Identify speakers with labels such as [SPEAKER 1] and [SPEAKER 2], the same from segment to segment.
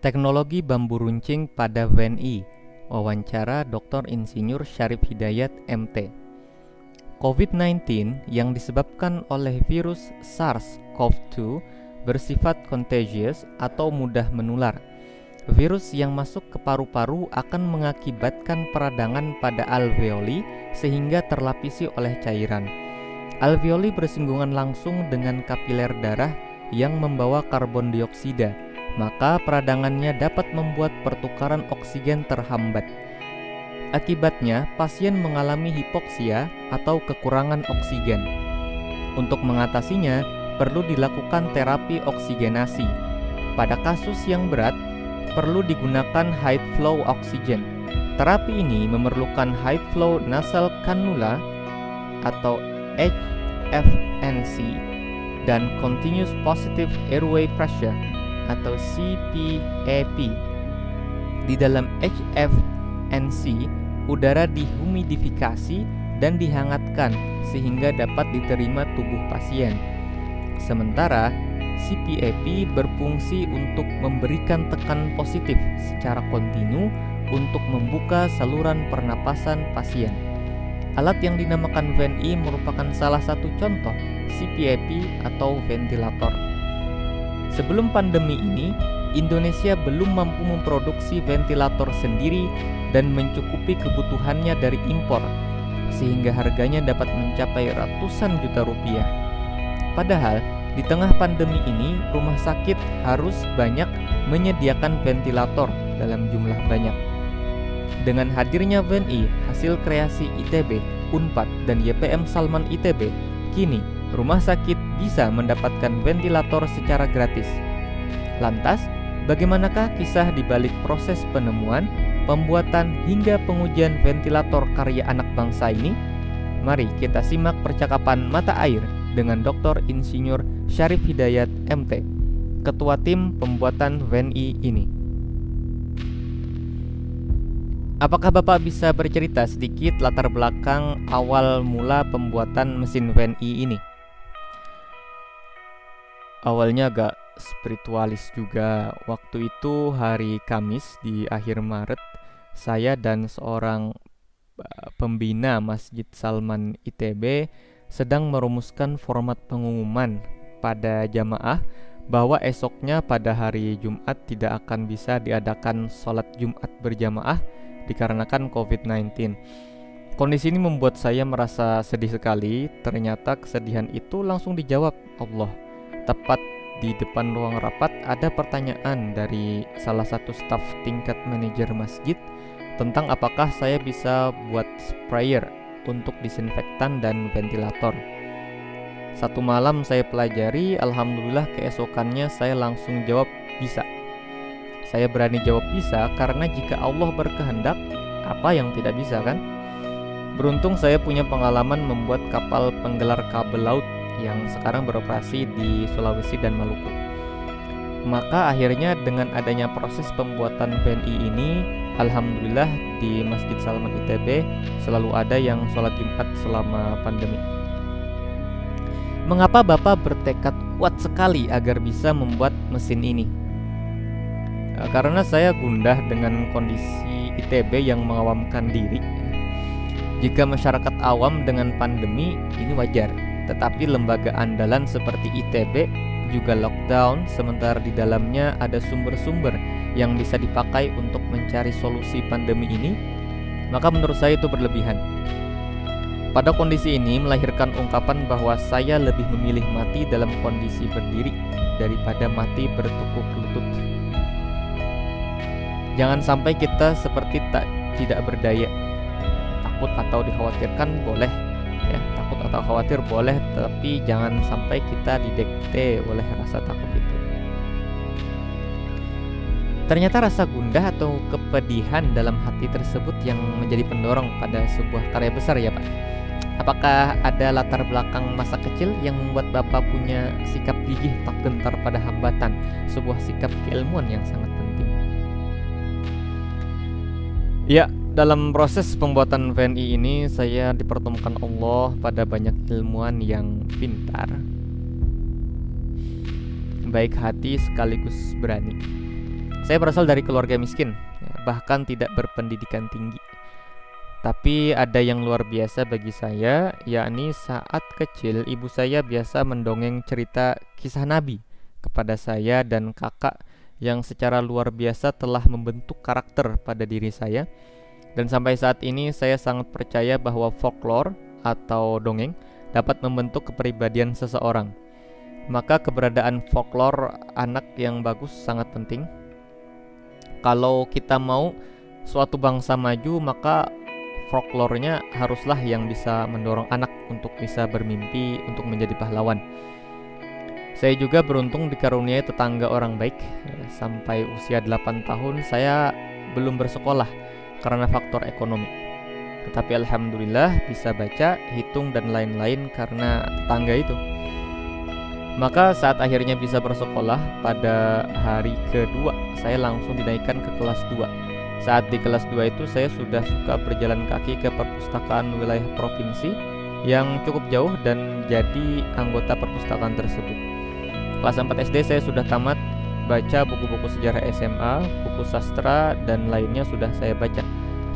[SPEAKER 1] Teknologi bambu runcing pada VNI Wawancara Dr. Insinyur Syarif Hidayat MT COVID-19 yang disebabkan oleh virus SARS-CoV-2 bersifat contagious atau mudah menular. Virus yang masuk ke paru-paru akan mengakibatkan peradangan pada alveoli sehingga terlapisi oleh cairan. Alveoli bersinggungan langsung dengan kapiler darah yang membawa karbon dioksida maka peradangannya dapat membuat pertukaran oksigen terhambat. Akibatnya, pasien mengalami hipoksia atau kekurangan oksigen. Untuk mengatasinya, perlu dilakukan terapi oksigenasi. Pada kasus yang berat, perlu digunakan high flow oxygen. Terapi ini memerlukan high flow nasal cannula atau HFNC dan continuous positive airway pressure atau CPAP. Di dalam HFNC, udara dihumidifikasi dan dihangatkan sehingga dapat diterima tubuh pasien. Sementara CPAP berfungsi untuk memberikan tekan positif secara kontinu untuk membuka saluran pernapasan pasien. Alat yang dinamakan VNI merupakan salah satu contoh CPAP atau ventilator. Sebelum pandemi ini, Indonesia belum mampu memproduksi ventilator sendiri dan mencukupi kebutuhannya dari impor, sehingga harganya dapat mencapai ratusan juta rupiah. Padahal, di tengah pandemi ini, rumah sakit harus banyak menyediakan ventilator dalam jumlah banyak. Dengan hadirnya VNI, hasil kreasi ITB, UNPAD, dan YPM Salman ITB, kini rumah sakit bisa mendapatkan ventilator secara gratis. Lantas, bagaimanakah kisah di balik proses penemuan, pembuatan hingga pengujian ventilator karya anak bangsa ini? Mari kita simak percakapan mata air dengan Dr. Insinyur Syarif Hidayat MT, ketua tim pembuatan VNI ini. Apakah Bapak bisa bercerita sedikit latar belakang awal mula pembuatan mesin VNI ini? Awalnya agak spiritualis juga. Waktu itu hari Kamis di akhir Maret, saya dan seorang uh, pembina Masjid Salman ITB sedang merumuskan format pengumuman pada jamaah bahwa esoknya pada hari Jumat tidak akan bisa diadakan sholat Jumat berjamaah dikarenakan COVID-19. Kondisi ini membuat saya merasa sedih sekali. Ternyata kesedihan itu langsung dijawab Allah Tepat di depan ruang rapat ada pertanyaan dari salah satu staf tingkat manajer masjid tentang apakah saya bisa buat sprayer untuk disinfektan dan ventilator. Satu malam saya pelajari, alhamdulillah keesokannya saya langsung jawab bisa. Saya berani jawab bisa karena jika Allah berkehendak, apa yang tidak bisa kan? Beruntung saya punya pengalaman membuat kapal penggelar kabel laut yang sekarang beroperasi di Sulawesi dan Maluku. Maka akhirnya dengan adanya proses pembuatan VNI ini, alhamdulillah di Masjid Salman ITB selalu ada yang sholat Jumat selama pandemi. Mengapa Bapak bertekad kuat sekali agar bisa membuat mesin ini? Eh, karena saya gundah dengan kondisi ITB yang mengawamkan diri. Jika masyarakat awam dengan pandemi, ini wajar tetapi lembaga andalan seperti ITB juga lockdown sementara di dalamnya ada sumber-sumber yang bisa dipakai untuk mencari solusi pandemi ini, maka menurut saya itu berlebihan. Pada kondisi ini melahirkan ungkapan bahwa saya lebih memilih mati dalam kondisi berdiri daripada mati bertukuk lutut. Jangan sampai kita seperti tak tidak berdaya. Takut atau dikhawatirkan boleh, ya atau khawatir boleh tapi jangan sampai kita didekte oleh rasa takut itu. Ternyata rasa gundah atau kepedihan dalam hati tersebut yang menjadi pendorong pada sebuah karya besar ya Pak? Apakah ada latar belakang masa kecil yang membuat Bapak punya sikap gigih tak gentar pada hambatan, sebuah sikap keilmuan yang sangat penting? Ya, dalam proses pembuatan VNI ini saya dipertemukan Allah pada banyak ilmuwan yang pintar baik hati sekaligus berani Saya berasal dari keluarga miskin, bahkan tidak berpendidikan tinggi. Tapi ada yang luar biasa bagi saya, yakni saat kecil ibu saya biasa mendongeng cerita kisah Nabi kepada saya dan kakak yang secara luar biasa telah membentuk karakter pada diri saya. Dan sampai saat ini saya sangat percaya bahwa folklore atau dongeng dapat membentuk kepribadian seseorang. Maka keberadaan folklore anak yang bagus sangat penting kalau kita mau suatu bangsa maju maka folklornya haruslah yang bisa mendorong anak untuk bisa bermimpi untuk menjadi pahlawan. Saya juga beruntung dikaruniai tetangga orang baik. Sampai usia 8 tahun saya belum bersekolah karena faktor ekonomi. Tetapi alhamdulillah bisa baca, hitung dan lain-lain karena tetangga itu. Maka saat akhirnya bisa bersekolah pada hari kedua saya langsung dinaikkan ke kelas 2 Saat di kelas 2 itu saya sudah suka berjalan kaki ke perpustakaan wilayah provinsi yang cukup jauh dan jadi anggota perpustakaan tersebut Kelas 4 SD saya sudah tamat baca buku-buku sejarah SMA, buku sastra, dan lainnya sudah saya baca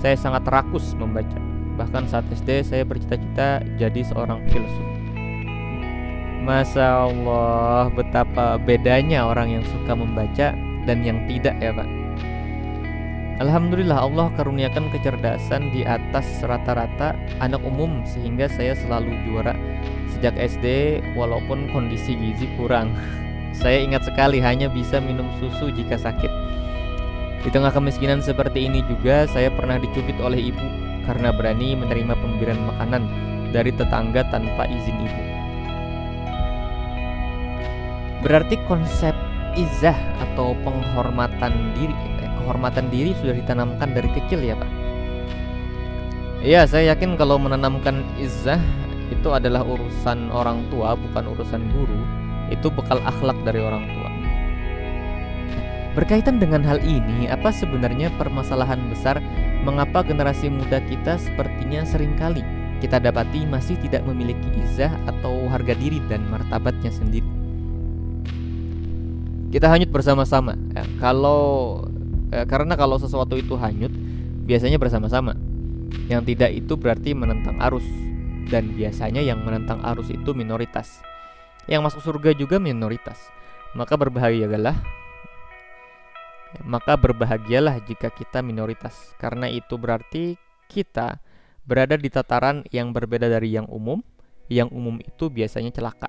[SPEAKER 1] Saya sangat rakus membaca Bahkan saat SD saya bercita-cita jadi seorang filsuf Masya Allah, betapa bedanya orang yang suka membaca dan yang tidak ya Pak. Alhamdulillah Allah karuniakan kecerdasan di atas rata-rata anak umum sehingga saya selalu juara sejak SD walaupun kondisi gizi kurang. Saya ingat sekali hanya bisa minum susu jika sakit. Di tengah kemiskinan seperti ini juga saya pernah dicubit oleh ibu karena berani menerima pemberian makanan dari tetangga tanpa izin ibu. Berarti konsep izah atau penghormatan diri, eh, kehormatan diri sudah ditanamkan dari kecil ya Pak? Iya, saya yakin kalau menanamkan izah itu adalah urusan orang tua, bukan urusan guru. Itu bekal akhlak dari orang tua. Berkaitan dengan hal ini, apa sebenarnya permasalahan besar mengapa generasi muda kita sepertinya sering kali kita dapati masih tidak memiliki izah atau harga diri dan martabatnya sendiri? kita hanyut bersama-sama ya, kalau ya, karena kalau sesuatu itu hanyut biasanya bersama-sama yang tidak itu berarti menentang arus dan biasanya yang menentang arus itu minoritas yang masuk surga juga minoritas. Maka berbahagialah maka berbahagialah jika kita minoritas. Karena itu berarti kita berada di tataran yang berbeda dari yang umum. Yang umum itu biasanya celaka.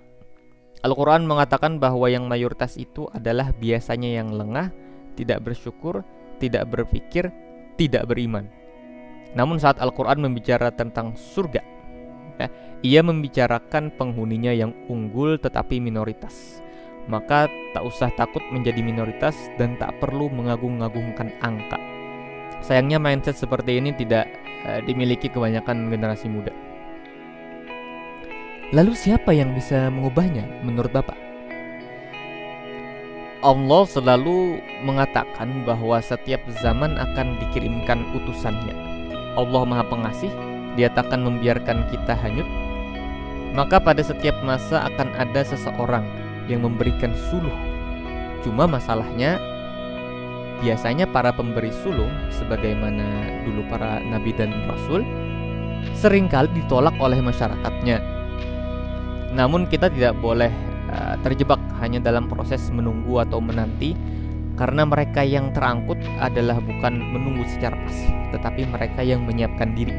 [SPEAKER 1] Al-Quran mengatakan bahwa yang mayoritas itu adalah biasanya yang lengah, tidak bersyukur, tidak berpikir, tidak beriman. Namun saat Al-Quran membicara tentang surga, ya, ia membicarakan penghuninya yang unggul tetapi minoritas. Maka tak usah takut menjadi minoritas dan tak perlu mengagung-agungkan angka. Sayangnya mindset seperti ini tidak uh, dimiliki kebanyakan generasi muda. Lalu siapa yang bisa mengubahnya menurut Bapak? Allah selalu mengatakan bahwa setiap zaman akan dikirimkan utusannya. Allah Maha Pengasih, Dia takkan membiarkan kita hanyut. Maka pada setiap masa akan ada seseorang yang memberikan suluh. Cuma masalahnya biasanya para pemberi suluh sebagaimana dulu para nabi dan rasul sering kali ditolak oleh masyarakatnya namun kita tidak boleh uh, terjebak hanya dalam proses menunggu atau menanti karena mereka yang terangkut adalah bukan menunggu secara pasif, tetapi mereka yang menyiapkan diri.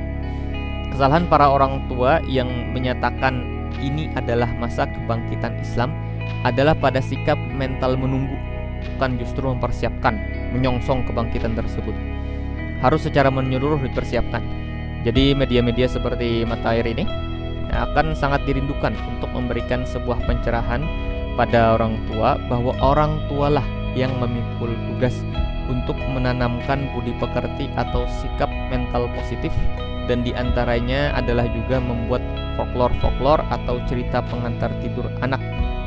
[SPEAKER 1] Kesalahan para orang tua yang menyatakan ini adalah masa kebangkitan Islam adalah pada sikap mental menunggu, bukan justru mempersiapkan, menyongsong kebangkitan tersebut. Harus secara menyeluruh dipersiapkan. Jadi media-media seperti mata air ini akan sangat dirindukan untuk memberikan sebuah pencerahan pada orang tua bahwa orang tualah yang memikul tugas untuk menanamkan budi pekerti atau sikap mental positif dan di antaranya adalah juga membuat folklore-folklore atau cerita pengantar tidur anak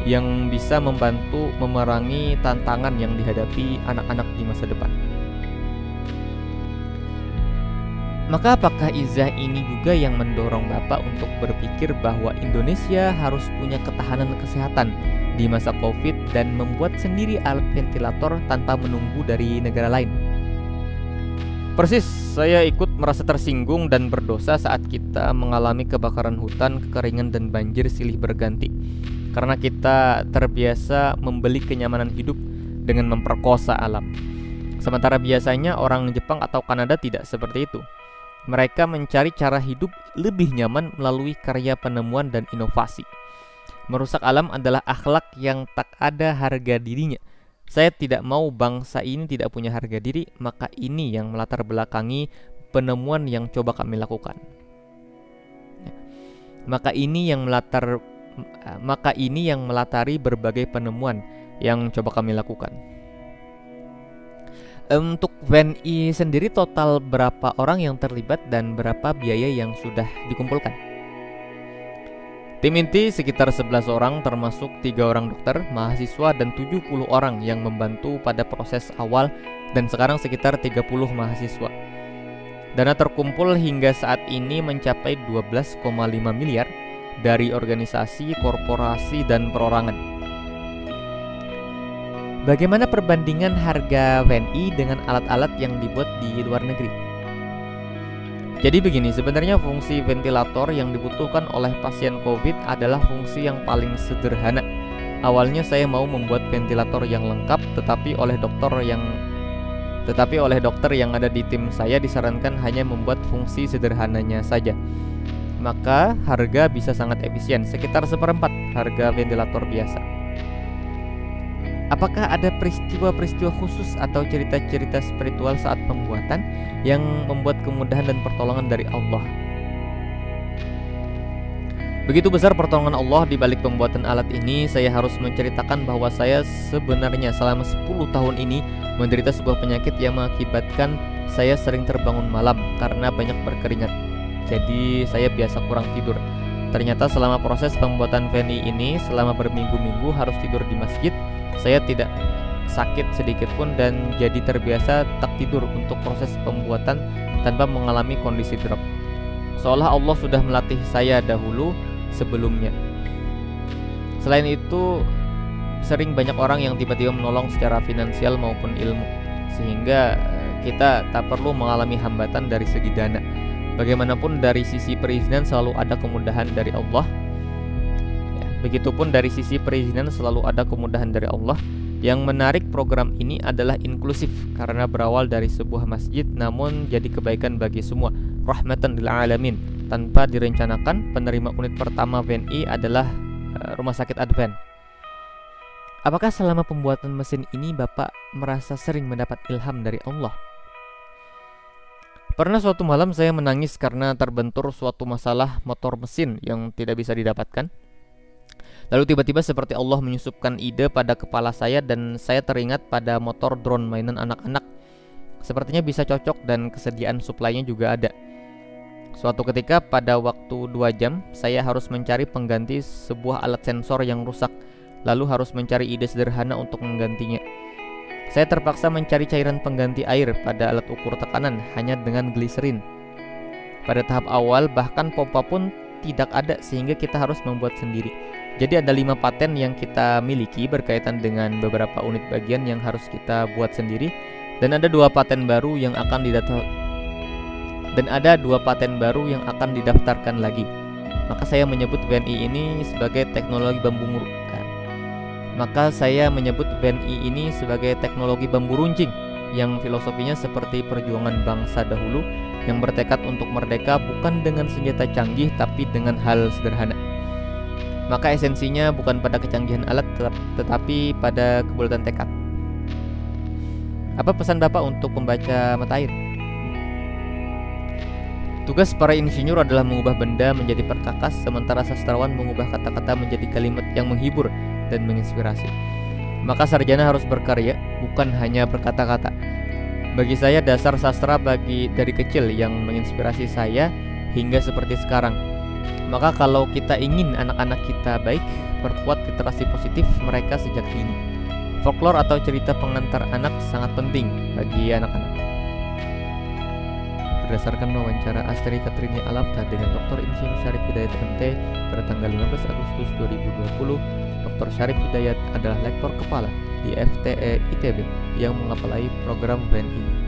[SPEAKER 1] yang bisa membantu memerangi tantangan yang dihadapi anak-anak di masa depan. Maka apakah izah ini juga yang mendorong Bapak untuk berpikir bahwa Indonesia harus punya ketahanan kesehatan di masa Covid dan membuat sendiri alat ventilator tanpa menunggu dari negara lain? Persis, saya ikut merasa tersinggung dan berdosa saat kita mengalami kebakaran hutan, kekeringan dan banjir silih berganti. Karena kita terbiasa membeli kenyamanan hidup dengan memperkosa alam. Sementara biasanya orang Jepang atau Kanada tidak seperti itu. Mereka mencari cara hidup lebih nyaman melalui karya penemuan dan inovasi. Merusak alam adalah akhlak yang tak ada harga dirinya. Saya tidak mau bangsa ini tidak punya harga diri, maka ini yang melatar belakangi penemuan yang coba kami lakukan. Ya. Maka ini yang melatar maka ini yang melatari berbagai penemuan yang coba kami lakukan. Untuk VNI sendiri total berapa orang yang terlibat dan berapa biaya yang sudah dikumpulkan? Tim inti sekitar 11 orang termasuk tiga orang dokter, mahasiswa dan 70 orang yang membantu pada proses awal dan sekarang sekitar 30 mahasiswa. Dana terkumpul hingga saat ini mencapai 12,5 miliar dari organisasi, korporasi, dan perorangan. Bagaimana perbandingan harga WNI dengan alat-alat yang dibuat di luar negeri? Jadi begini, sebenarnya fungsi ventilator yang dibutuhkan oleh pasien COVID adalah fungsi yang paling sederhana. Awalnya saya mau membuat ventilator yang lengkap, tetapi oleh dokter yang tetapi oleh dokter yang ada di tim saya disarankan hanya membuat fungsi sederhananya saja. Maka harga bisa sangat efisien, sekitar seperempat harga ventilator biasa. Apakah ada peristiwa-peristiwa khusus atau cerita-cerita spiritual saat pembuatan yang membuat kemudahan dan pertolongan dari Allah? Begitu besar pertolongan Allah di balik pembuatan alat ini, saya harus menceritakan bahwa saya sebenarnya selama 10 tahun ini menderita sebuah penyakit yang mengakibatkan saya sering terbangun malam karena banyak berkeringat. Jadi saya biasa kurang tidur. Ternyata selama proses pembuatan Veni ini, selama berminggu-minggu harus tidur di masjid, saya tidak sakit sedikit pun dan jadi terbiasa tak tidur untuk proses pembuatan tanpa mengalami kondisi drop. Seolah Allah sudah melatih saya dahulu sebelumnya. Selain itu, sering banyak orang yang tiba-tiba menolong secara finansial maupun ilmu, sehingga eh, kita tak perlu mengalami hambatan dari segi dana. Bagaimanapun dari sisi perizinan selalu ada kemudahan dari Allah Begitupun dari sisi perizinan selalu ada kemudahan dari Allah. Yang menarik program ini adalah inklusif karena berawal dari sebuah masjid namun jadi kebaikan bagi semua. Rahmatan lil alamin. Tanpa direncanakan, penerima unit pertama VNI adalah uh, Rumah Sakit Advent. Apakah selama pembuatan mesin ini Bapak merasa sering mendapat ilham dari Allah? Pernah suatu malam saya menangis karena terbentur suatu masalah motor mesin yang tidak bisa didapatkan. Lalu tiba-tiba seperti Allah menyusupkan ide pada kepala saya dan saya teringat pada motor drone mainan anak-anak. Sepertinya bisa cocok dan kesediaan suplainya juga ada. Suatu ketika pada waktu 2 jam, saya harus mencari pengganti sebuah alat sensor yang rusak, lalu harus mencari ide sederhana untuk menggantinya. Saya terpaksa mencari cairan pengganti air pada alat ukur tekanan hanya dengan gliserin. Pada tahap awal bahkan pompa pun tidak ada sehingga kita harus membuat sendiri. Jadi ada lima paten yang kita miliki berkaitan dengan beberapa unit bagian yang harus kita buat sendiri dan ada dua paten baru yang akan didaftar dan ada dua paten baru yang akan didaftarkan lagi. Maka saya menyebut VNI ini sebagai teknologi bambu nah, maka saya menyebut VNI ini sebagai teknologi bambu runcing yang filosofinya seperti perjuangan bangsa dahulu yang bertekad untuk merdeka bukan dengan senjata canggih tapi dengan hal sederhana. Maka esensinya bukan pada kecanggihan alat tetapi pada kebulatan tekad. Apa pesan Bapak untuk pembaca mata air? Tugas para insinyur adalah mengubah benda menjadi perkakas, sementara sastrawan mengubah kata-kata menjadi kalimat yang menghibur dan menginspirasi. Maka sarjana harus berkarya, bukan hanya berkata-kata. Bagi saya dasar sastra bagi dari kecil yang menginspirasi saya hingga seperti sekarang maka kalau kita ingin anak-anak kita baik, perkuat literasi positif mereka sejak dini. Folklore atau cerita pengantar anak sangat penting bagi anak-anak. Berdasarkan wawancara Astri Katrini Alapta dengan Dr. Insinyur Syarif Hidayat MT pada tanggal 15 Agustus 2020, Dr. Syarif Hidayat adalah lektor kepala di FTE ITB yang mengapalai program WNI